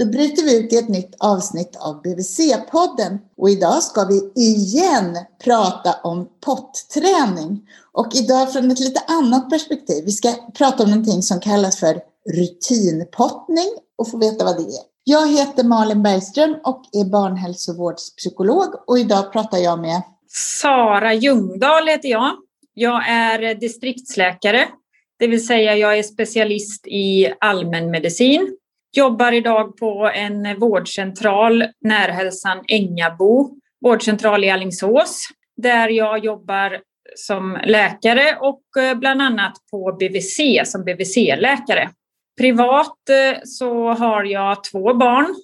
Då bryter vi ut i ett nytt avsnitt av BVC-podden och idag ska vi igen prata om potträning. Och idag från ett lite annat perspektiv. Vi ska prata om någonting som kallas för rutinpottning och få veta vad det är. Jag heter Malin Bergström och är barnhälsovårdspsykolog och idag pratar jag med Sara Ljungdahl heter jag. Jag är distriktsläkare, det vill säga jag är specialist i allmänmedicin. Jobbar idag på en vårdcentral, Närhälsan Ängabo, vårdcentral i Allingsås, där jag jobbar som läkare och eh, bland annat på BVC som BVC-läkare. Privat eh, så har jag två barn,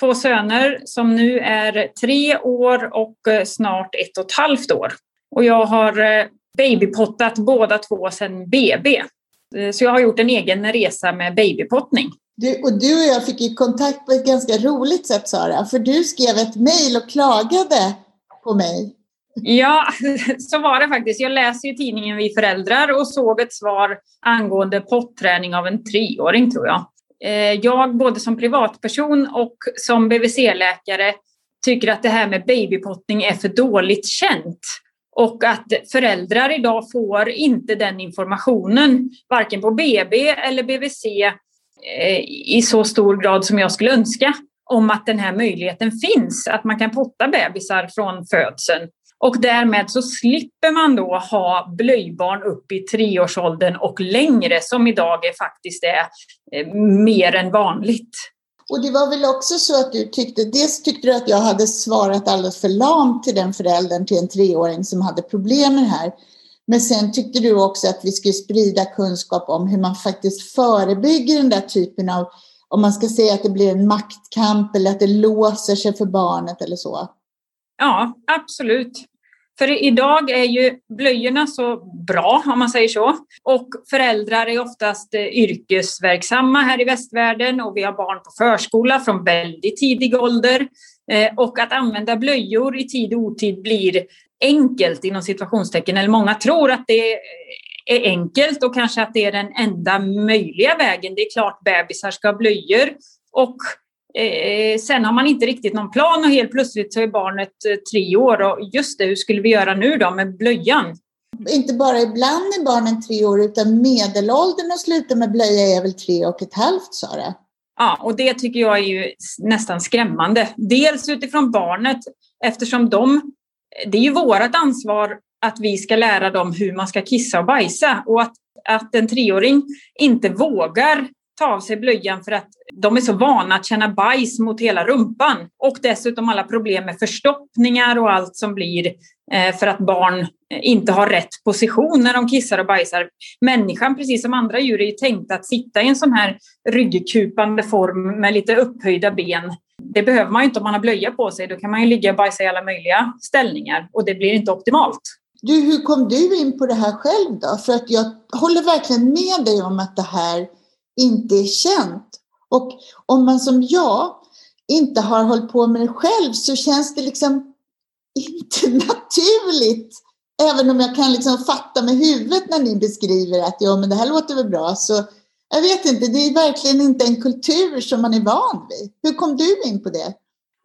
två söner som nu är tre år och eh, snart ett och ett halvt år. Och jag har babypottat båda två sedan BB. Så jag har gjort en egen resa med babypottning. Du, och du och jag fick ju kontakt på ett ganska roligt sätt Sara, för du skrev ett mejl och klagade på mig. Ja, så var det faktiskt. Jag läser ju tidningen Vi föräldrar och såg ett svar angående potträning av en treåring tror jag. Eh, jag, både som privatperson och som BVC-läkare, tycker att det här med babypottning är för dåligt känt. Och att föräldrar idag får inte den informationen, varken på BB eller BVC, Eh, i så stor grad som jag skulle önska om att den här möjligheten finns, att man kan potta bebisar från födseln. Och därmed så slipper man då ha blöjbarn upp i treårsåldern och längre som idag är faktiskt är eh, mer än vanligt. Och det var väl också så att du tyckte, dels tyckte du att jag hade svarat alldeles för lamt till den föräldern till en treåring som hade problem med det här. Men sen tyckte du också att vi skulle sprida kunskap om hur man faktiskt förebygger den där typen av, om man ska säga att det blir en maktkamp eller att det låser sig för barnet eller så. Ja, absolut. För idag är ju blöjorna så bra, om man säger så. Och föräldrar är oftast eh, yrkesverksamma här i västvärlden och vi har barn på förskola från väldigt tidig ålder. Eh, och att använda blöjor i tid och otid blir enkelt inom situationstecken, eller många tror att det är enkelt och kanske att det är den enda möjliga vägen. Det är klart bebisar ska ha blöjor och Eh, sen har man inte riktigt någon plan och helt plötsligt så är barnet eh, tre år och just det, hur skulle vi göra nu då med blöjan? Inte bara ibland är barnen tre år utan medelåldern att sluta med blöja är väl tre och ett halvt sa det. Ja, och det tycker jag är ju nästan skrämmande. Dels utifrån barnet eftersom de, det är ju vårt ansvar att vi ska lära dem hur man ska kissa och bajsa och att, att en treåring inte vågar ta av sig blöjan för att de är så vana att känna bajs mot hela rumpan. Och dessutom alla problem med förstoppningar och allt som blir eh, för att barn eh, inte har rätt position när de kissar och bajsar. Människan, precis som andra djur, är ju tänkt att sitta i en sån här ryggkupande form med lite upphöjda ben. Det behöver man ju inte om man har blöja på sig. Då kan man ju ligga och bajsa i alla möjliga ställningar och det blir inte optimalt. Du, hur kom du in på det här själv då? För att jag håller verkligen med dig om att det här inte är känt. Och om man som jag inte har hållit på med det själv så känns det liksom inte naturligt. Även om jag kan liksom fatta med huvudet när ni beskriver att ja, men det här låter väl bra. Så jag vet inte, det är verkligen inte en kultur som man är van vid. Hur kom du in på det?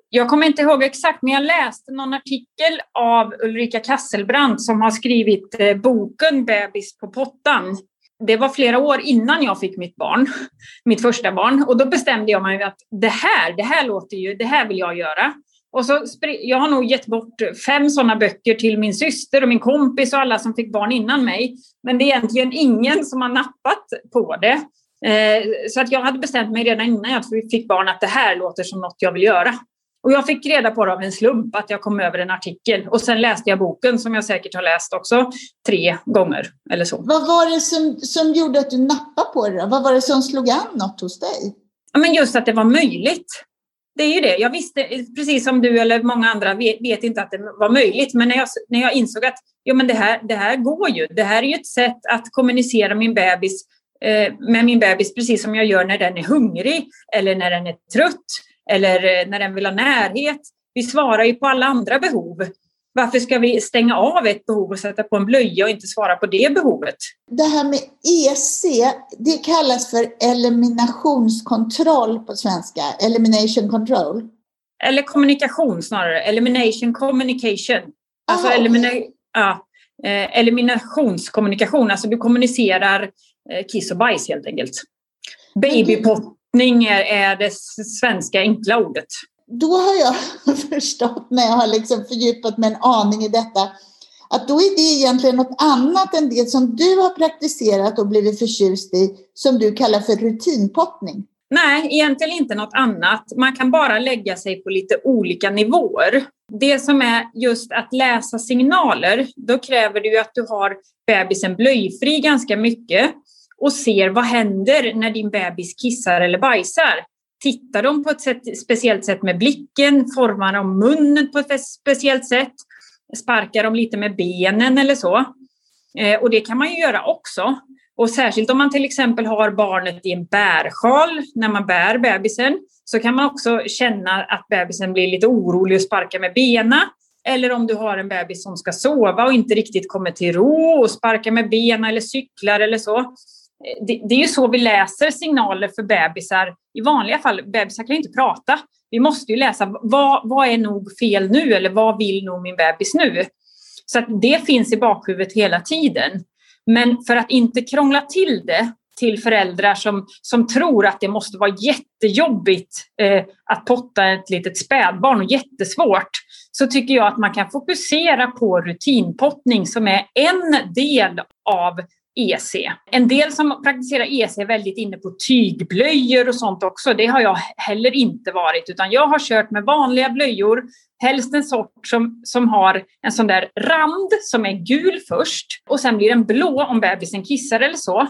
Jag kommer inte ihåg exakt, men jag läste någon artikel av Ulrika Kasselbrand som har skrivit eh, boken Bebis på pottan det var flera år innan jag fick mitt barn, mitt första barn. Och då bestämde jag mig att det här, det här låter ju, det här vill jag göra. Och så, jag har nog gett bort fem sådana böcker till min syster och min kompis och alla som fick barn innan mig. Men det är egentligen ingen som har nappat på det. Eh, så att jag hade bestämt mig redan innan jag fick barn att det här låter som något jag vill göra. Och jag fick reda på det av en slump att jag kom över en artikel och sen läste jag boken som jag säkert har läst också tre gånger eller så. Vad var det som, som gjorde att du nappade på det? Då? Vad var det som slog an något hos dig? Ja, men just att det var möjligt. Det är ju det. Jag visste, precis som du eller många andra, vet, vet inte att det var möjligt. Men när jag, när jag insåg att ja, men det, här, det här går ju. Det här är ju ett sätt att kommunicera min bebis, eh, med min bebis precis som jag gör när den är hungrig eller när den är trött eller eh, när den vill ha närhet. Vi svarar ju på alla andra behov. Varför ska vi stänga av ett behov och sätta på en blöja och inte svara på det behovet? Det här med EC, det kallas för eliminationskontroll på svenska, elimination control. Eller kommunikation snarare, elimination communication. Alltså Ah, elimina okej. ja, eh, eliminationskommunikation, alltså du kommunicerar eh, kiss och bajs helt enkelt. Babypottning är, är det svenska enkla ordet. Då har jag förstått när jag har liksom fördjupat mig en aning i detta, att då är det egentligen något annat än det som du har praktiserat och blivit förtjust i, som du kallar för rutinpottning. Nej, egentligen inte något annat. Man kan bara lägga sig på lite olika nivåer. Det som är just att läsa signaler, då kräver det ju att du har bebisen blöjfri ganska mycket och ser vad händer när din bebis kissar eller bajsar. Tittar de på ett sätt, speciellt sätt med blicken? Formar de munnen på ett speciellt sätt? Sparkar de lite med benen eller så? Eh, och det kan man ju göra också. Och särskilt om man till exempel har barnet i en bärsjal när man bär bebisen så kan man också känna att bebisen blir lite orolig och sparkar med benen. Eller om du har en bebis som ska sova och inte riktigt kommer till ro och sparkar med benen eller cyklar eller så. Eh, det, det är ju så vi läser signaler för bebisar. I vanliga fall, bebisar kan ju inte prata. Vi måste ju läsa vad, vad är nog fel nu eller vad vill nog min bebis nu? Så att det finns i bakhuvudet hela tiden. Men för att inte krångla till det till föräldrar som, som tror att det måste vara jättejobbigt eh, att potta ett litet spädbarn och jättesvårt, så tycker jag att man kan fokusera på rutinpottning som är en del av EC. En del som praktiserar EC är väldigt inne på tygblöjor och sånt också. Det har jag heller inte varit, utan jag har kört med vanliga blöjor, helst en sort som, som har en sån där rand som är gul först och sen blir den blå om bebisen kissar eller så.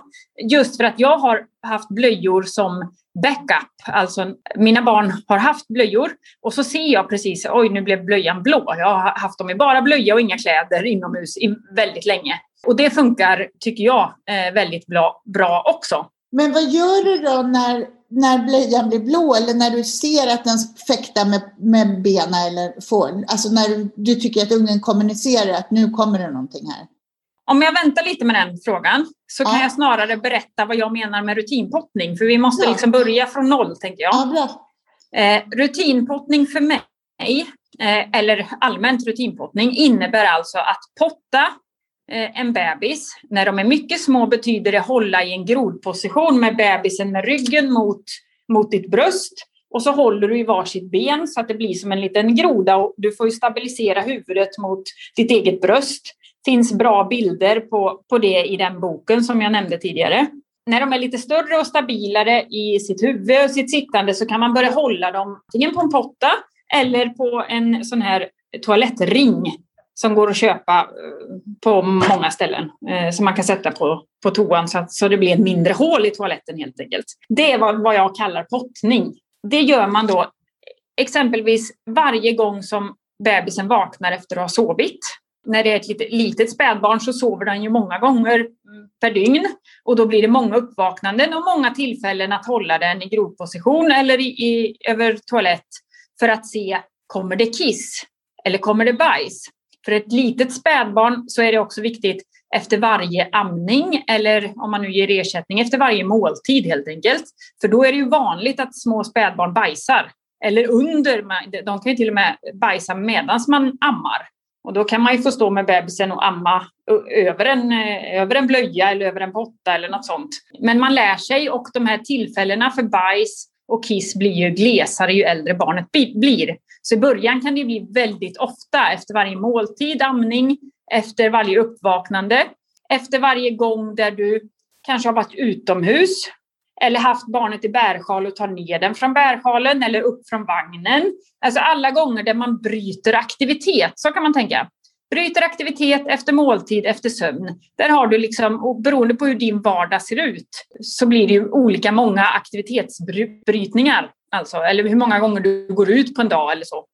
Just för att jag har haft blöjor som backup, alltså mina barn har haft blöjor och så ser jag precis, oj nu blev blöjan blå. Jag har haft dem i bara blöja och inga kläder inomhus i väldigt länge. Och det funkar, tycker jag, eh, väldigt bra, bra också. Men vad gör du då när, när blöjan blir blå eller när du ser att den fäktar med, med benen eller får, alltså när du, du tycker att ungen kommunicerar att nu kommer det någonting här? Om jag väntar lite med den frågan så kan Ja. jag snarare berätta vad jag menar med rutinpottning. För vi måste Ja. liksom börja från noll, tänker jag. Ja. Eh, rutinpottning för mig, eh, eller allmänt rutinpottning, innebär alltså att potta Eh, en bebis. När de är mycket små betyder det hålla i en grodposition med bebisen med ryggen mot, mot ditt bröst. Och så håller du i varsitt ben så att det blir som en liten groda och du får ju stabilisera huvudet mot ditt eget bröst. Det finns bra bilder på, på det i den boken som jag nämnde tidigare. När de är lite större och stabilare i sitt huvud och sitt sittande så kan man börja hålla dem antingen på en potta eller på en sån här toalettring som går att köpa eh, på många ställen. eh, Som man kan sätta på, på toan så, att, så det blir ett mindre hål i toaletten helt enkelt. Det är vad, vad jag kallar pottning. Det gör man då exempelvis varje gång som bebisen vaknar efter att ha sovit. När det är ett litet, litet spädbarn så sover den ju många gånger per dygn och då blir det många uppvaknanden och många tillfällen att hålla den i grovposition eller i, i, över toalett för att se, kommer det kiss eller kommer det bajs? För ett litet spädbarn så är det också viktigt efter varje amning eller om man nu ger ersättning efter varje måltid helt enkelt. För då är det ju vanligt att små spädbarn bajsar. Eller under, de kan ju till och med bajsa medan man ammar. Och då kan man ju få stå med bebisen och amma över en, eh, över en blöja eller över en potta eller något sånt. Men man lär sig och de här tillfällena för bajs och kiss blir ju glesare ju äldre barnet blir. Så i början kan det bli väldigt ofta efter varje måltid, amning, efter varje uppvaknande, efter varje gång där du kanske har varit utomhus eller haft barnet i bärsjal och tar ner den från bärsjalen eller upp från vagnen. Alltså alla gånger där man bryter aktivitet, så kan man tänka. Bryter aktivitet efter måltid, efter sömn. Där har du liksom, och beroende på hur din vardag ser ut, så blir det ju olika många aktivitetsbrytningar. Alltså, eller hur många gånger du går ut på en dag eller så.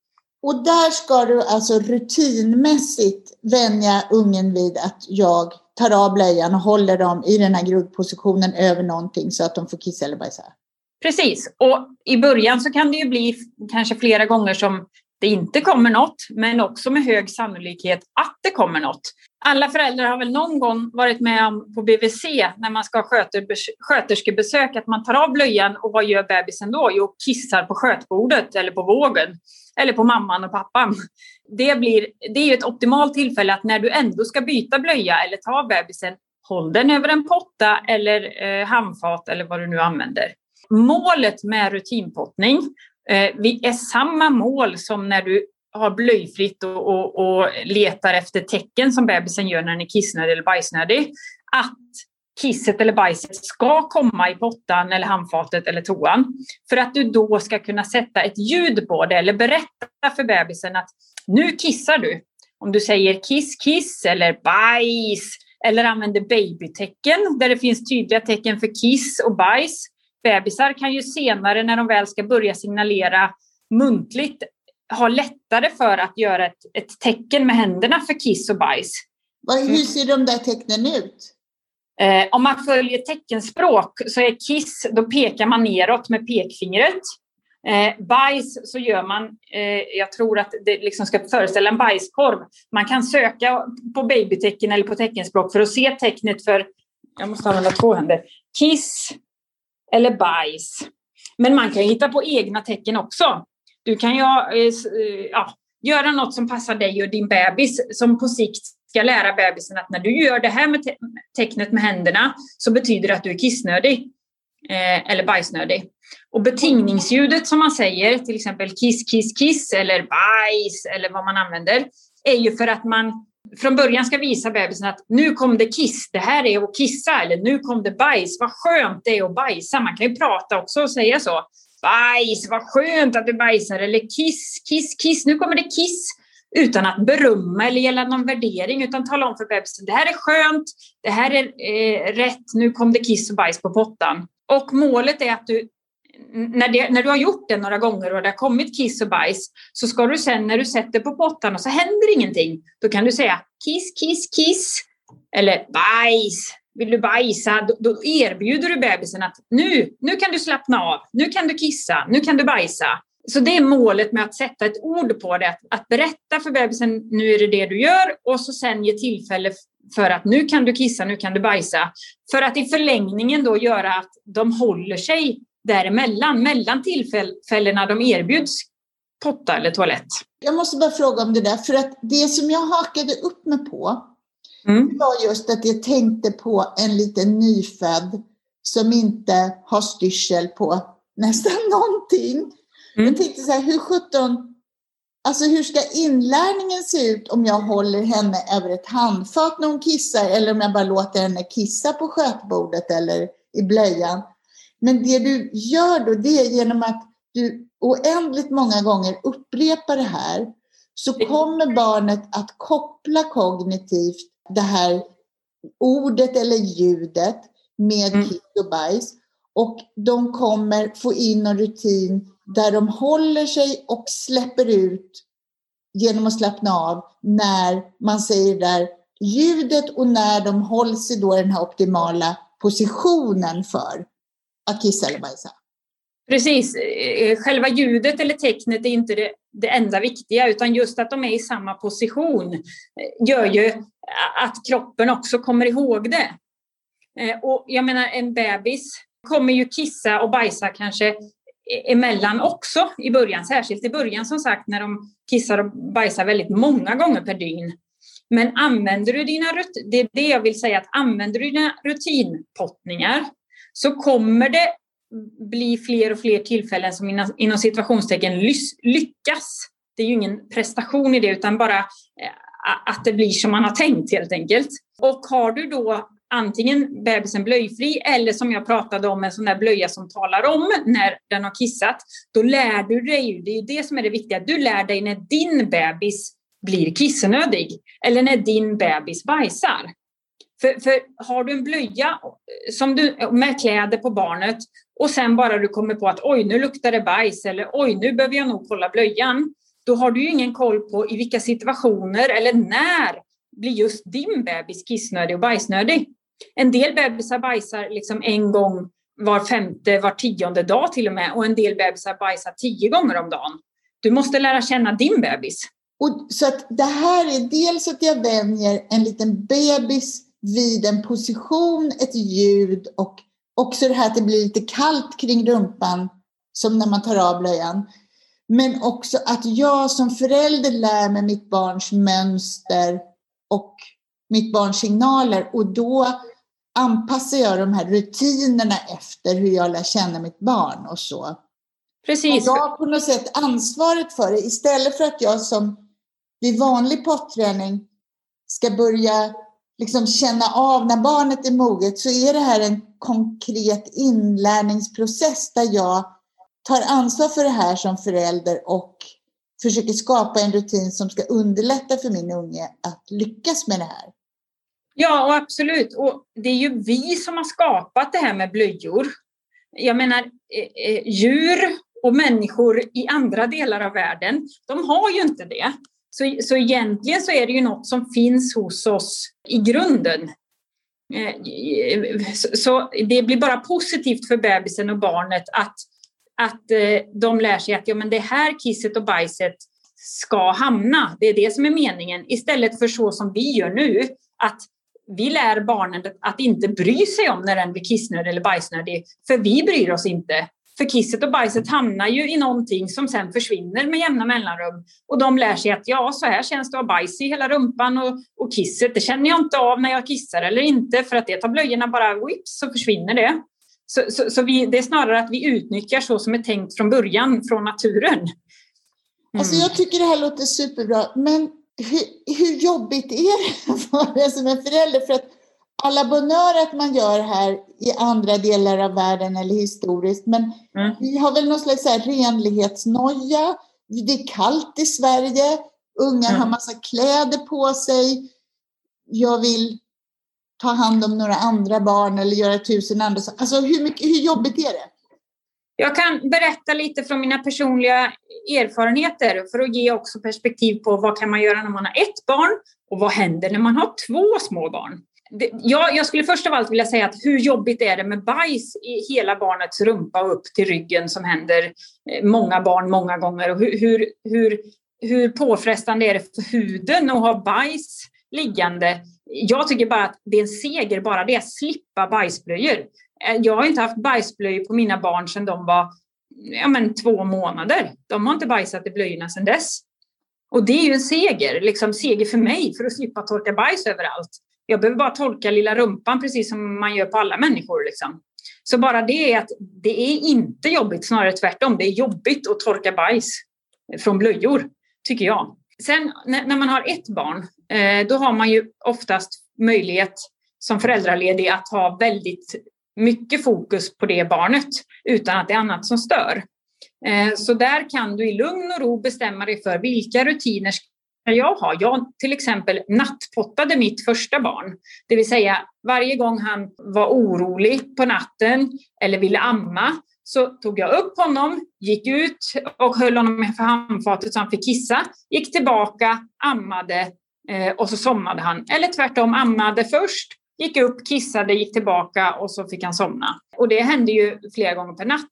Och där ska du alltså rutinmässigt vänja ungen vid att jag tar av blöjan och håller dem i den här grodpositionen över någonting så att de får kissa eller bajsa. Precis, och i början så kan det ju bli kanske flera gånger som det inte kommer något, men också med hög sannolikhet att det kommer något. Alla föräldrar har väl någon gång varit med om på BVC när man ska ha sköterskebesök att man tar av blöjan och vad gör bebisen då? Jo, kissar på skötbordet eller på vågen eller på mamman och pappan. Det, blir, det är ett optimalt tillfälle att när du ändå ska byta blöja eller ta av bebisen, håll den över en potta eller eh, handfat eller vad du nu använder. Målet med rutinpottning eh, är samma mål som när du har blöjfritt och, och, och, letar efter tecken som bebisen gör när den är kissnödig eller bajsnödig. Att kisset eller bajset ska komma i pottan eller handfatet eller toan. För att du då ska kunna sätta ett ljud på det eller berätta för bebisen att nu kissar du. Om du säger kiss, kiss eller bajs eller använder babytecken där det finns tydliga tecken för kiss och bajs. Bebisar kan ju senare när de väl ska börja signalera muntligt ha lättare för att göra ett, ett tecken med händerna för kiss och bajs. Hur ser de där tecknen ut? Eh, om man följer teckenspråk så är kiss, då pekar man neråt med pekfingret. Eh, bajs så gör man, eh, jag tror att det liksom ska föreställa en bajskorv. Man kan söka på babytecken eller på teckenspråk för att se tecknet för, jag måste använda två händer, kiss eller bajs. Men man kan hitta på egna tecken också. Du kan ju eh, eh, ja, göra något som passar dig och din bebis som på sikt ska lära bebisen att när du gör det här med te tecknet med händerna så betyder det att du är kissnödig eh, eller bajsnödig. Och betingningsljudet som man säger, till exempel kiss, kiss, kiss eller bajs eller vad man använder, är ju för att man från början ska visa bebisen att nu kom det kiss, det här är att kissa, eller nu kom det bajs, vad skönt det är att bajsa. Man kan ju prata också och säga så. Bajs, vad skönt att du bajsar, eller kiss, kiss, kiss, nu kommer det kiss utan att berömma eller gälla någon värdering, utan tala om för bebisen, det här är skönt, det här är eh, rätt, nu kom det kiss och bajs på pottan. Och målet är att du, när, det, när du har gjort det några gånger och det har kommit kiss och bajs, så ska du sen när du sätter på pottan och så händer ingenting, då kan du säga kiss, kiss, kiss, eller bajs, vill du bajsa, då, då erbjuder du bebisen att nu, nu kan du slappna av, nu kan du kissa, nu kan du bajsa. Så det är målet med att sätta ett ord på det, att, berätta för bebisen nu är det det du gör och så sen ge tillfälle för att nu kan du kissa, nu kan du bajsa. För att i förlängningen då göra att de håller sig däremellan, mellan tillfällena de erbjuds potta eller toalett. Jag måste bara fråga om det där, för att det som jag hakade upp mig på mm. var just att jag tänkte på en liten nyfödd som inte har styrsel på nästan någonting. Mm. Jag tänkte så här, hur sjutton, alltså hur ska inlärningen se ut om jag håller henne över ett handfat när hon kissar eller om jag bara låter henne kissa på skötbordet eller i blöjan. Men det du gör då, det är genom att du oändligt många gånger upprepar det här, så kommer barnet att koppla kognitivt det här ordet eller ljudet med mm. kiss och bajs. Och de kommer få in en rutin där de håller sig och släpper ut genom att slappna av när man säger det där ljudet och när de håller sig då i den här optimala positionen för att kissa eller bajsa. Precis, eh, eh, själva ljudet eller tecknet är inte det, det enda viktiga utan just att de är i samma position eh, gör ju att kroppen också kommer ihåg det. Och jag menar en bebis kommer ju kissa och bajsa kanske emellan också i början, särskilt i början som sagt när de kissar och bajsar väldigt många gånger per dygn. Men använder du dina det är det jag vill säga, att använder du dina rutinpottningar så kommer det bli fler och fler tillfällen som inom, inom situationstecken lyckas. Det är ju ingen prestation i det utan bara eh, att det blir som man har tänkt helt enkelt. Och har du då antingen bebisen blöjfri eller som jag pratade om en sån där blöja som talar om när den har kissat. Då lär du dig, det är det som är det viktiga, du lär dig när din bebis blir kissnödig eller när din bebis bajsar. För, för har du en blöja som du, med kläder på barnet och sen bara du kommer på att oj, nu luktar det bajs eller oj, nu behöver jag nog kolla blöjan. Då har du ju ingen koll på i vilka situationer eller när blir just din bebis kissnödig och bajsnödig. En del bebisar bajsar liksom en gång var femte, var tionde dag till och med och en del bebisar bajsar tio gånger om dagen. Du måste lära känna din bebis. Och, så att det här är dels att jag vänjer en liten bebis vid en position, ett ljud och också det här att det blir lite kallt kring rumpan som när man tar av blöjan. Men också att jag som förälder lär mig mitt barns mönster och mitt barns signaler och då anpassar jag de här rutinerna efter hur jag lär känna mitt barn och så. Precis. Och jag har på något sätt ansvaret för det istället för att jag som vid vanlig potträning ska börja liksom känna av när barnet är moget så är det här en konkret inlärningsprocess där jag tar ansvar för det här som förälder och försöker skapa en rutin som ska underlätta för min unge att lyckas med det här. Ja, och absolut. Och det är ju vi som har skapat det här med blöjor. Jag menar, eh, eh, djur och människor i andra delar av världen, de har ju inte det. Så, så egentligen så är det ju något som finns hos oss i grunden. Eh, så det blir bara positivt för bebisen och barnet att, att eh, de lär sig att ja, men det här kisset och bajset ska hamna. Det är det som är meningen. Istället för så som vi gör nu, att vi lär barnen att inte bry sig om när den blir kissnödig eller bajsnödig, för vi bryr oss inte. För kisset och bajset hamnar ju i någonting som sen försvinner med jämna mellanrum. Och de lär sig att ja, så här känns det att ha bajs i hela rumpan och, och kisset, det känner jag inte av när jag kissar eller inte, för att det tar blöjorna bara whips så försvinner det. Så, så, så vi, det är snarare att vi utnyttjar så som är tänkt från början från naturen. Mm. Alltså jag tycker det här låter superbra, men hur, hur jobbigt är det för en som är förälder? För att alla bonör att man gör här i andra delar av världen eller historiskt, men mm. vi har väl någon slags renlighetsnoja. Det är kallt i Sverige, unga mm. har massa kläder på sig. Jag vill ta hand om några andra barn eller göra tusen andra saker. Alltså hur, mycket, hur jobbigt är det? Jag kan berätta lite från mina personliga erfarenheter för att ge också perspektiv på vad kan man göra när man har ett barn och vad händer när man har två små barn. Det, jag, jag, skulle först av allt vilja säga att hur jobbigt är det med bajs i hela barnets rumpa upp till ryggen som händer eh, många barn många gånger och hur, hur, hur, hur påfrestande är det för huden att ha bajs liggande. Jag tycker bara att det är en seger bara det, att slippa bajsblöjor. Eh, jag har inte haft bajsblöjor på mina barn sedan de var ja, men, två månader. De har inte bajsat i blöjorna sedan dess. Och det är ju en seger, liksom seger för mig för att slippa torka bajs överallt. Jag behöver bara torka lilla rumpan precis som man gör på alla människor. Liksom. Så bara det är att det är inte jobbigt, snarare tvärtom. Det är jobbigt att torka bajs från blöjor, tycker jag. Sen när man har ett barn, eh, då har man ju oftast möjlighet som föräldraledig att ha väldigt mycket fokus på det barnet utan att det är annat som stör. Eh, så där kan du i lugn och ro bestämma dig för vilka rutiner jag har. Jag till exempel nattpottade mitt första barn. Det vill säga varje gång han var orolig på natten eller ville amma så tog jag upp honom, gick ut och höll honom för handfatet så han fick kissa, gick tillbaka, ammade eh, och så somnade han. Eller tvärtom, ammade först, gick upp, kissade, gick tillbaka och så fick han somna. Och det hände ju flera gånger per natt.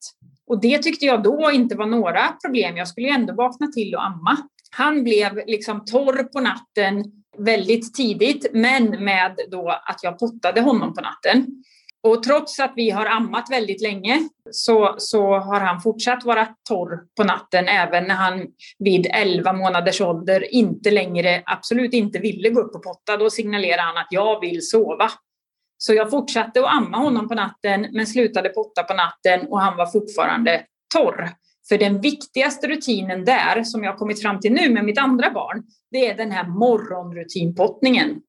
Och det tyckte jag då inte var några problem. Jag skulle ju ändå vakna till och amma. Han blev liksom torr på natten väldigt tidigt, men med då att jag pottade honom på natten. Och trots att vi har ammat väldigt länge så, så har han fortsatt vara torr på natten även när han vid 11 månaders ålder inte längre, absolut inte ville gå upp och potta. Då signalerade han att jag vill sova. Så jag fortsatte att amma honom på natten men slutade potta på natten och han var fortfarande torr. För den viktigaste rutinen där, som jag kommit fram till nu med mitt andra barn, det är den här morgonrutinpottningen.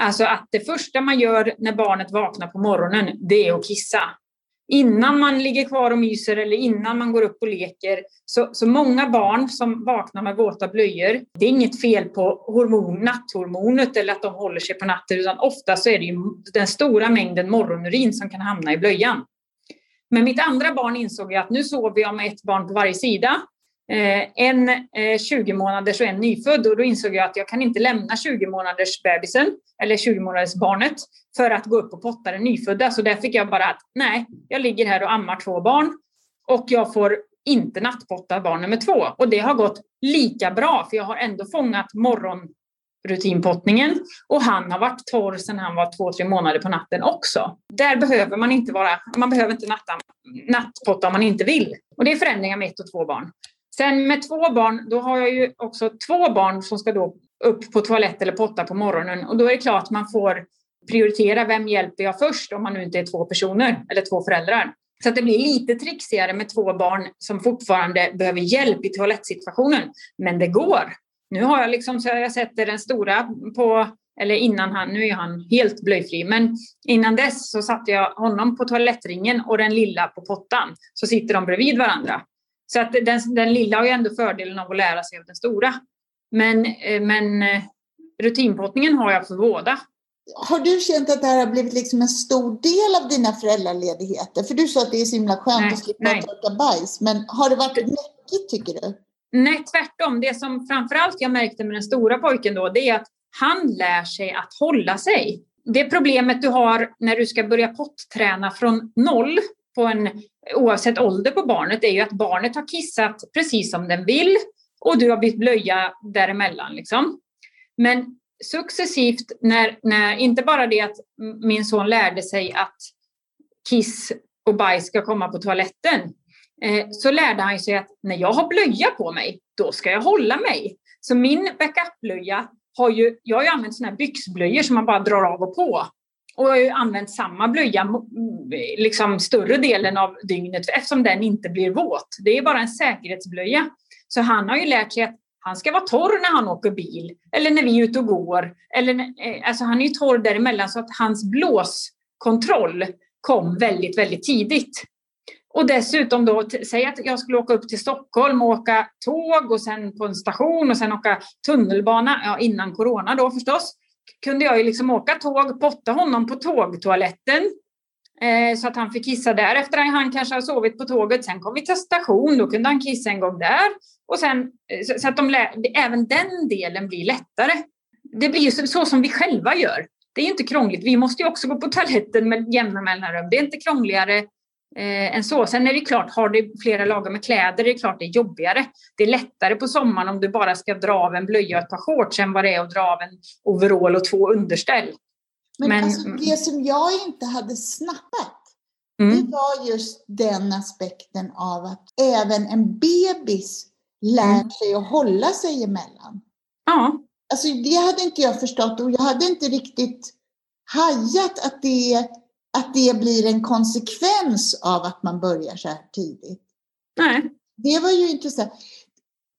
Alltså att det första man gör när barnet vaknar på morgonen, det är att kissa. Innan man ligger kvar och myser eller innan man går upp och leker. Så, så många barn som vaknar med våta blöjor, det är inget fel på hormon, natthormonet eller att de håller sig på natten, utan ofta så är det ju den stora mängden morgonurin som kan hamna i blöjan. Men mitt andra barn insåg jag att nu sover jag med ett barn på varje sida. Eh, en eh, 20 månaders och en nyfödd och då insåg jag att jag kan inte lämna 20 månaders bebisen eller 20 månaders barnet för att gå upp och potta den nyfödda. Så där fick jag bara att nej, jag ligger här och ammar två barn och jag får inte nattpotta barn nummer två. Och det har gått lika bra, för jag har ändå fångat morgon rutinpottningen och han har varit torr sedan han var två, tre månader på natten också. Där behöver man inte vara, man behöver inte natta, nattpotta om man inte vill. Och det är förändringar med ett och två barn. Sen med två barn, då har jag ju också två barn som ska då upp på toalett eller potta på morgonen och då är det klart att man får prioritera vem hjälper jag först om man nu inte är två personer eller två föräldrar. Så att det blir lite trixigare med två barn som fortfarande behöver hjälp i toalettsituationen. Men det går. Nu har jag liksom, så jag sätter den stora på, eller innan han, nu är han helt blöjfri, men innan dess så satte jag honom på toalettringen och den lilla på pottan. Så sitter de bredvid varandra. Så att den, den lilla har ju ändå fördelen av att lära sig av den stora. Men, eh, men eh, rutinpottningen har jag för båda. Har du känt att det här har blivit liksom en stor del av dina föräldraledigheter? För du sa att det är så himla skönt nej, att slippa torka bajs, men har det varit läckigt tycker du? Nej, tvärtom. Det som framförallt jag märkte med den stora pojken då, det är att han lär sig att hålla sig. Det problemet du har när du ska börja potträna från noll, på en, oavsett ålder på barnet, är ju att barnet har kissat precis som den vill och du har bytt blöja däremellan. Liksom. Men successivt, när, när, inte bara det att min son lärde sig att kiss och bajs ska komma på toaletten, Eh, så lärde han sig att när jag har blöja på mig, då ska jag hålla mig. Så min backup-blöja har ju, jag har ju använt sådana här byxblöjor som man bara drar av och på. Och jag har ju använt samma blöja eh, liksom större delen av dygnet eftersom den inte blir våt. Det är bara en säkerhetsblöja. Så han har ju lärt sig att han ska vara torr när han åker bil eller när vi är ute och går. Eller, eh, alltså han är ju torr däremellan så att hans blåskontroll kom väldigt, väldigt tidigt. Och dessutom då, säg att jag skulle åka upp till Stockholm och åka tåg och sen på en station och sen åka tunnelbana, ja innan corona då förstås, kunde jag ju liksom åka tåg, potta honom på tågtoaletten eh, så att han fick kissa där efter att han kanske har sovit på tåget. Sen kom vi till station, då kunde han kissa en gång där. Och sen, eh, så att de även den delen blir lättare. Det blir ju så, så, som vi själva gör. Det är inte krångligt. Vi måste ju också gå på toaletten med jämna mellanrum. Det är inte krångligare eh, än så. Sen är det klart, har du flera lager med kläder det är klart det är jobbigare. Det är lättare på sommaren om du bara ska dra av en blöja och ett par shorts än vad det är att dra av en overall och två underställ. Men, Men alltså, det som jag inte hade snappat, mm. det var just den aspekten av att även en bebis lär mm. sig att hålla sig emellan. Ja. Alltså det hade inte jag förstått och jag hade inte riktigt hajat att det, att det blir en konsekvens av att man börjar så här tidigt. Nej. Det var ju intressant.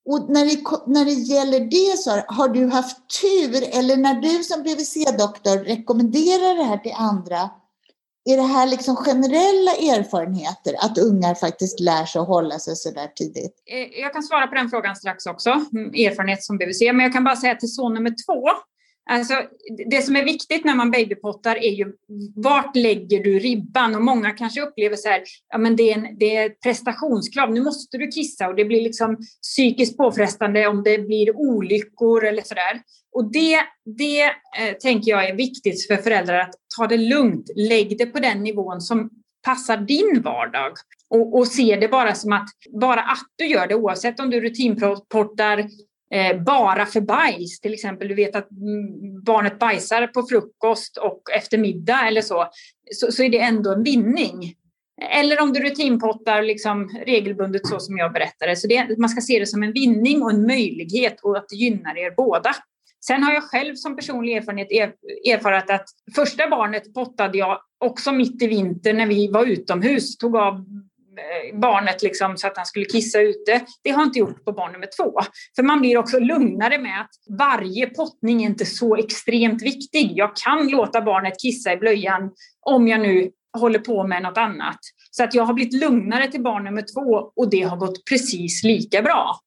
Och när det, när det gäller det så har du haft tur eller när du som BVC-doktor rekommenderar det här till andra, är det här liksom generella erfarenheter att ungar faktiskt lär sig att hålla sig så där tidigt? Eh, jag kan svara på den frågan strax också, mm, erfarenhet som BVC, men jag kan bara säga till son nummer två, Alltså, det som är viktigt när man babypottar är ju vart lägger du ribban? Och många kanske upplever så här, ja men det är, en, det är ett prestationskrav, nu måste du kissa och det blir liksom psykiskt påfrestande om det blir olyckor eller sådär. Och det, det eh, tänker jag är viktigt för föräldrar att ta det lugnt, lägg det på den nivån som passar din vardag. Och, och se det bara som att, bara att du gör det oavsett om du rutinportar Eh, bara för bajs. Till exempel, du vet att mm, barnet bajsar på frukost och efter middag eller så, så, så är det ändå en vinning. Eller om du rutinpottar liksom regelbundet så som jag berättade. Så det, man ska se det som en vinning och en möjlighet och att det gynnar er båda. Sen har jag själv som personlig erfarenhet erfarit att första barnet pottade jag också mitt i vintern när vi var utomhus, tog av Eh, barnet liksom, så att han skulle kissa ute. Det har jag inte gjort på barn nummer två. För man blir också lugnare med att varje pottning är inte så extremt viktig. Jag kan låta barnet kissa i blöjan om jag nu håller på med något annat. Så att jag har blivit lugnare till barn nummer två och det har gått precis lika bra.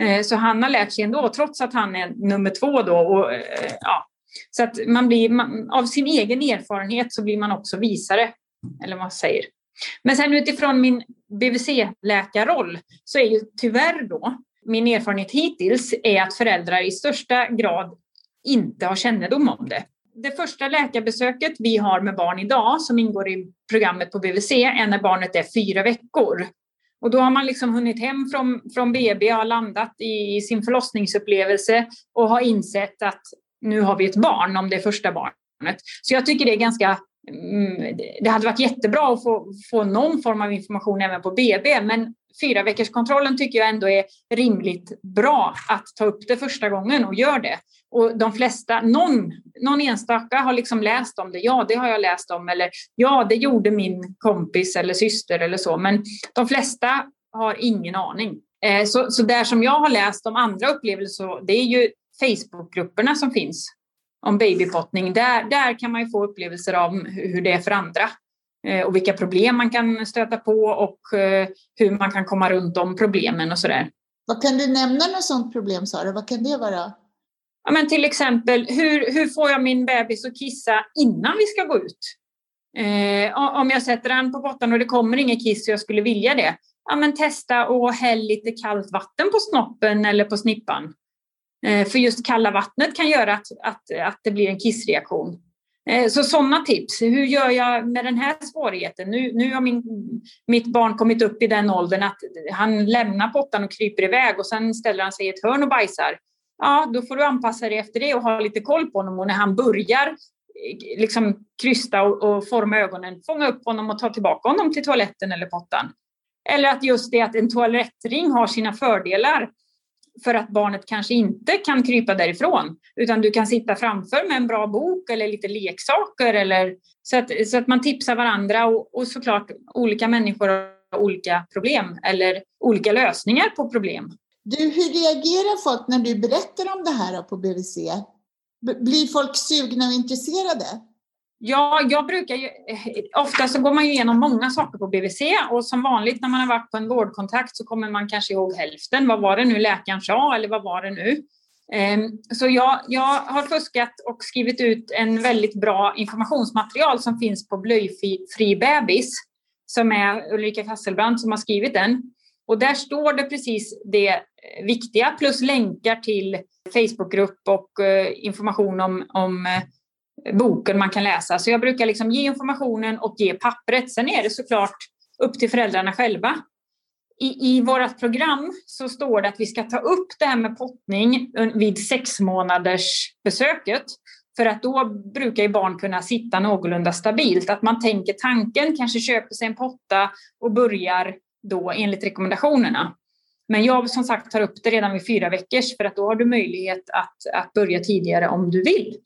Eh, så han har lärt sig ändå, trots att han är nummer två då. Och, eh, ja. Så att man blir, av sin egen erfarenhet så blir man också visare. Eller vad man säger. Men sen utifrån min BVC-läkarroll så är ju tyvärr då min erfarenhet hittills är att föräldrar i största grad inte har kännedom om det. Det första läkarbesöket vi har med barn idag som ingår i programmet på BVC är när barnet är fyra veckor. Och då har man liksom hunnit hem från, från BB, har landat i, i sin förlossningsupplevelse och har insett att nu har vi ett barn om det är första barnet. Så jag tycker det är ganska Mm, det hade varit jättebra att få, få någon form av information även på BB, men fyra veckors kontrollen tycker jag ändå är rimligt bra att ta upp det första gången och gör det. Och de flesta, någon, någon enstaka har liksom läst om det. Ja, det har jag läst om. Eller ja, det gjorde min kompis eller syster eller så. Men de flesta har ingen aning. Eh, så, så där som jag har läst om andra upplevelser, det är ju Facebookgrupperna som finns om babypottning. Där, där kan man ju få upplevelser av hur det är för andra eh, och vilka problem man kan stöta på och eh, hur man kan komma runt de problemen och sådär. Vad kan du nämna något sådant problem Sara? Vad kan det vara? Ja, men till exempel, hur, hur får jag min bebis att kissa innan vi ska gå ut? Eh, om jag sätter den på botten och det kommer inget kiss och jag skulle vilja det, ja, men testa och häll lite kallt vatten på snoppen eller på snippan. Eh, för just kalla vattnet kan göra att, att, att det blir en kissreaktion. Eh, så sådana tips. Hur gör jag med den här svårigheten? Nu, nu har min, mitt barn kommit upp i den åldern att han lämnar pottan och kryper iväg och sen ställer han sig i ett hörn och bajsar ja, då får du anpassa dig efter det och ha lite koll på honom. Och när han börjar eh, liksom krysta och, och forma ögonen, fånga upp honom och ta tillbaka honom till toaletten eller pottan. Eller att just det att en toalettring har sina fördelar för att barnet kanske inte kan krypa därifrån, utan du kan sitta framför med en bra bok eller lite leksaker. Eller, så, att, så att man tipsar varandra och, och såklart olika människor har olika problem eller olika lösningar på problem. Du, hur reagerar folk när du berättar om det här på BVC? Blir folk sugna och intresserade? Ja, jag brukar ju, eh, ofta så går man ju igenom många saker på BVC och som vanligt när man har varit på en vårdkontakt så kommer man kanske ihåg hälften. Vad var det nu läkaren sa eller vad var det nu? Ehm, så jag, jag har fuskat och skrivit ut en väldigt bra informationsmaterial som finns på Blöjfri bebis som är Ulrika Fasselbrand som har skrivit den. Och där står det precis det eh, viktiga plus länkar till Facebookgrupp och eh, information om, om boken man kan läsa. Så jag brukar liksom ge informationen och ge pappret. Sen är det såklart upp till föräldrarna själva. I, I vårt program så står det att vi ska ta upp det här med pottning vid sex månaders besöket. För att då brukar ju barn kunna sitta någorlunda stabilt. Att man tänker tanken, kanske köper sig en potta och börjar då enligt rekommendationerna. Men jag som sagt tar upp det redan vid fyra veckors för att då har du möjlighet att, att börja tidigare om du vill.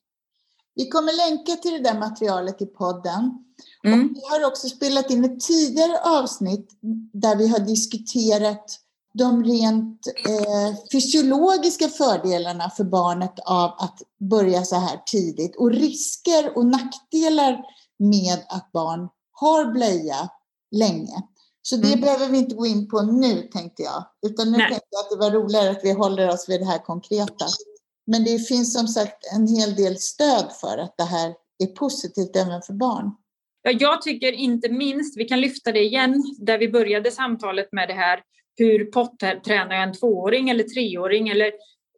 Vi kommer länka till det där materialet i podden. Mm. Och vi har också spelat in ett tidigare avsnitt där vi har diskuterat de rent eh, fysiologiska fördelarna för barnet av att börja så här tidigt och risker och nackdelar med att barn har blöja länge. Så det mm. behöver vi inte gå in på nu, tänkte jag. Utan nu Nej. tänkte jag att det var roligare att vi håller oss vid det här konkreta. Men det finns som sagt en hel del stöd för att det här är positivt även för barn. Ja, jag tycker inte minst, vi kan lyfta det igen, där vi började samtalet med det här, hur pottränar jag en tvååring eller treåring? Eller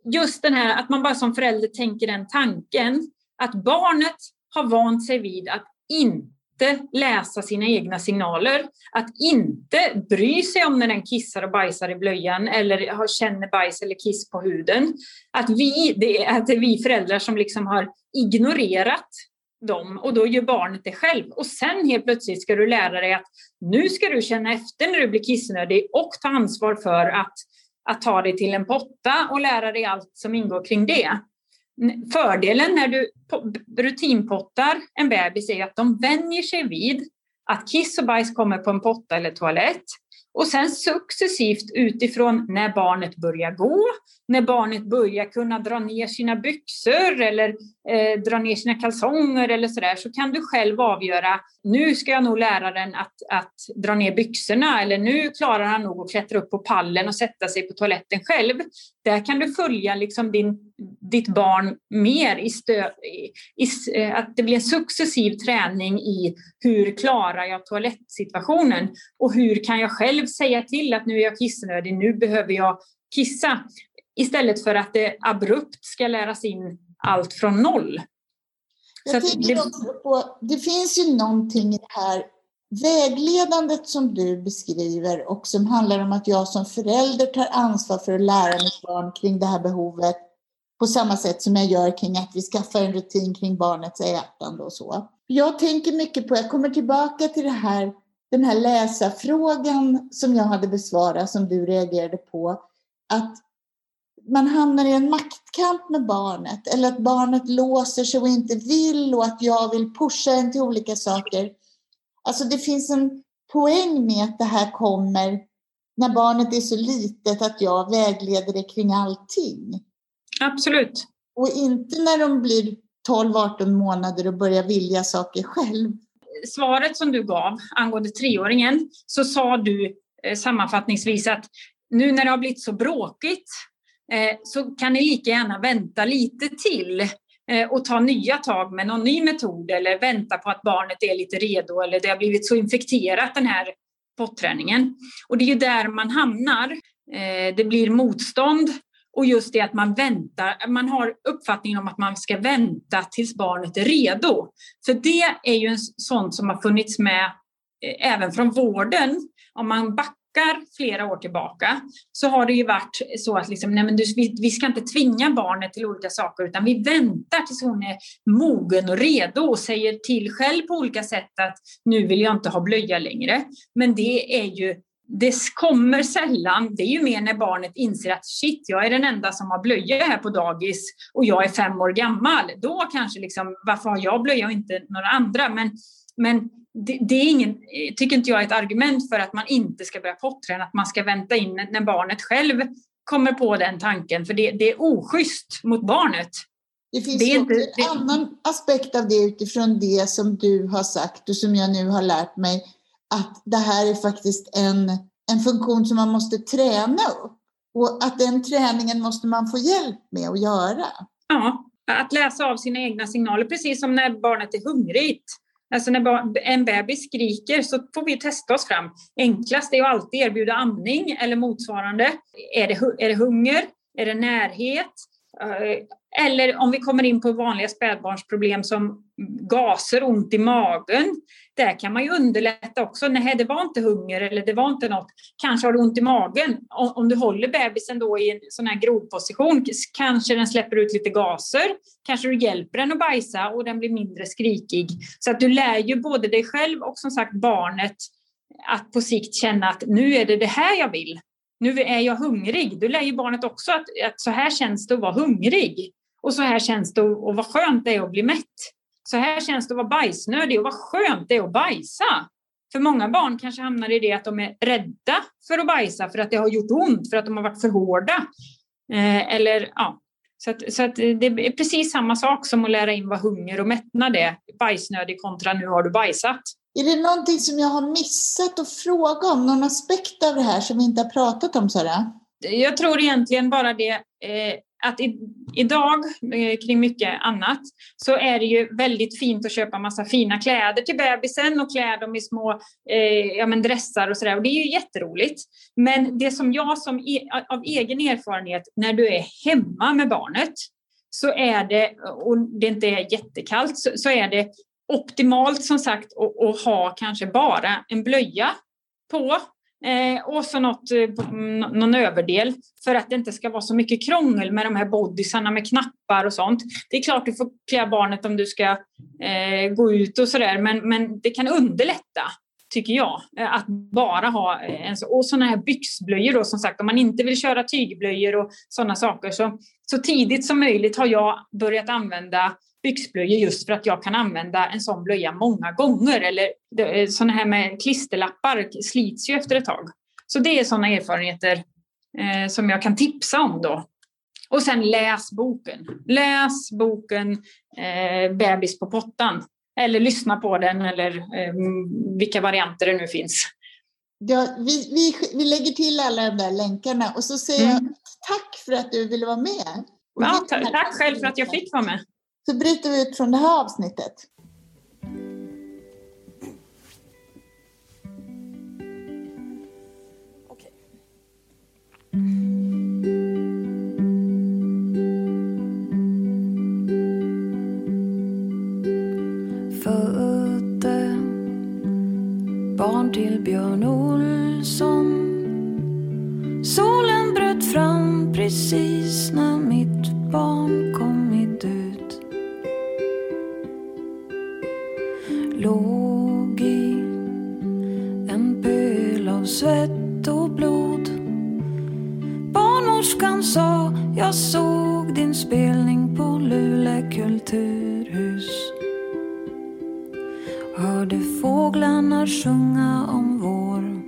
just den här att man bara som förälder tänker den tanken, att barnet har vant sig vid att inte inte läsa sina egna signaler, att inte bry sig om när den kissar och bajsar i blöjan eller känner bajs eller kiss på huden. Att, vi, det är, att det är vi föräldrar som liksom har ignorerat dem och då gör barnet det själv. Och sen helt plötsligt ska du lära dig att nu ska du känna efter när du blir kissnödig och ta ansvar för att, att ta dig till en potta och lära dig allt som ingår kring det. Fördelen när du rutinpottar en bebis är att de vänjer sig vid att kiss och bajs kommer på en potta eller toalett. Och sen successivt utifrån när barnet börjar gå, när barnet börjar kunna dra ner sina byxor eller eh, dra ner sina kalsonger eller sådär, så kan du själv avgöra, nu ska jag nog lära den att, att dra ner byxorna eller nu klarar han nog att klättra upp på pallen och sätta sig på toaletten själv. Där kan du följa liksom din, ditt barn mer i, stö, i, i eh, att det blir en successiv träning i hur klarar jag toalettsituationen och hur kan jag själv säga till att nu är jag kissnödig, nu behöver jag kissa. Istället för att det abrupt ska läras in allt från noll. Jag det... På, det finns ju någonting i det här vägledandet som du beskriver och som handlar om att jag som förälder tar ansvar för att lära mitt barn kring det här behovet på samma sätt som jag gör kring att vi skaffar en rutin kring barnets ätande och så. Jag tänker mycket på, jag kommer tillbaka till det här, den här läsarfrågan som jag hade besvarat, som du reagerade på, att man hamnar i en maktkamp med barnet eller att barnet låser sig och inte vill och att jag vill pusha en till olika saker. Alltså det finns en poäng med att det här kommer när barnet är så litet att jag vägleder det kring allting. Absolut. Och inte när de blir 12-18 månader och börjar vilja saker själv. Svaret som du gav angående treåringen så sa du eh, sammanfattningsvis att nu när det har blivit så bråkigt Eh, så kan ni lika gärna vänta lite till eh, och ta nya tag med någon ny metod eller vänta på att barnet är lite redo eller det har blivit så infekterat den här potträningen. Och det är ju där man hamnar. Eh, det blir motstånd och just det att man väntar, man har uppfattningen om att man ska vänta tills barnet är redo. För det är ju en sånt som har funnits med även från vården. Om man backar flera år tillbaka så har det ju varit så att liksom, nej men du, vi, vi ska inte tvinga barnet till olika saker utan vi väntar tills hon är mogen och redo och säger till själv på olika sätt att nu vill jag inte ha blöja längre. Men det är ju det kommer sällan, det är ju mer när barnet inser att shit, jag är den enda som har blöja här på dagis och jag är fem år gammal. Då kanske liksom, varför har jag blöja och inte några andra? Men, men det, det, är ingen, tycker inte jag är ett argument för att man inte ska börja potträna, att man ska vänta in när barnet själv kommer på den tanken, för det, det är oschysst mot barnet. Det finns det inte, en annan aspekt av det utifrån det som du har sagt och som jag nu har lärt mig att det här är faktiskt en, en funktion som man måste träna upp. Och att den träningen måste man få hjälp med att göra. Ja, att läsa av sina egna signaler, precis som när barnet är hungrigt. Alltså när en bebis skriker så får vi testa oss fram. Enklast är att alltid erbjuda amning eller motsvarande. Är det, är det hunger? Är det närhet? Eh, eller om vi kommer in på vanliga spädbarnsproblem som gaser, ont i magen. Där kan man ju underlätta också. Nej, det var inte hunger eller det var inte något. Kanske har du ont i magen. Om, du håller bebisen då i en sån här grovposition kanske den släpper ut lite gaser. Kanske du hjälper den att bajsa och den blir mindre skrikig. Så att du lär ju både dig själv och som sagt barnet att på sikt känna att nu är det det här jag vill nu är jag hungrig. Du lär ju barnet också att, att så här känns det att vara hungrig. Och så här känns det Och vad skönt det är att bli mätt. Så här känns det att vara bajsnödig och vad skönt det är att bajsa. För många barn kanske hamnar i det att de är rädda för att bajsa för att det har gjort ont, för att de har varit för hårda. Eh, eller, ja. Så, att, så att det är precis samma sak som att lära in vad hunger och mättnad är. Bajsnödig kontra nu har du bajsat. Är det någonting som jag har missat att fråga om? Någon aspekt av det här som vi inte har pratat om, Sara? Jag tror egentligen bara det eh, att i, idag, eh, kring mycket annat, så är det ju väldigt fint att köpa massa fina kläder till bebisen och klä dem i små eh, ja, men dressar och sådär. Och det är ju jätteroligt. Men det som jag som e, av egen erfarenhet, när du är hemma med barnet, så är det, och det inte är jättekallt, så, så är det optimalt som sagt att, att ha kanske bara en blöja på eh, och så något, eh, någon överdel för att det inte ska vara så mycket krångel med de här bodysarna med knappar och sånt. Det är klart du får klä barnet om du ska eh, gå ut och sådär men, men det kan underlätta tycker jag, eh, att bara ha eh, en så, och sådana här byxblöjor då som sagt om man inte vill köra tygblöjor och sådana saker så, så tidigt som möjligt har jag börjat använda byxblöjor just för att jag kan använda en sån blöja många gånger. Eller sådana här med klisterlappar slits ju efter ett tag. Så det är sådana erfarenheter eh, som jag kan tipsa om då. Och sen läs boken. Läs boken eh, Bebis på pottan. Eller lyssna på den eller eh, vilka varianter det nu finns. Ja, vi, vi, vi lägger till alla de där länkarna och så säger mm. jag tack för att du ville vara med. Ja, tack själv för att jag fick vara med så bryter vi ut från det här avsnittet. Födde barn till Björn Olsson. Solen bröt fram precis när mitt barn Jag såg din spelning på Lule kulturhus. Hörde fåglarna sjunga om vår.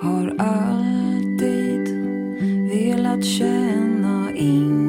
Har alltid velat känna in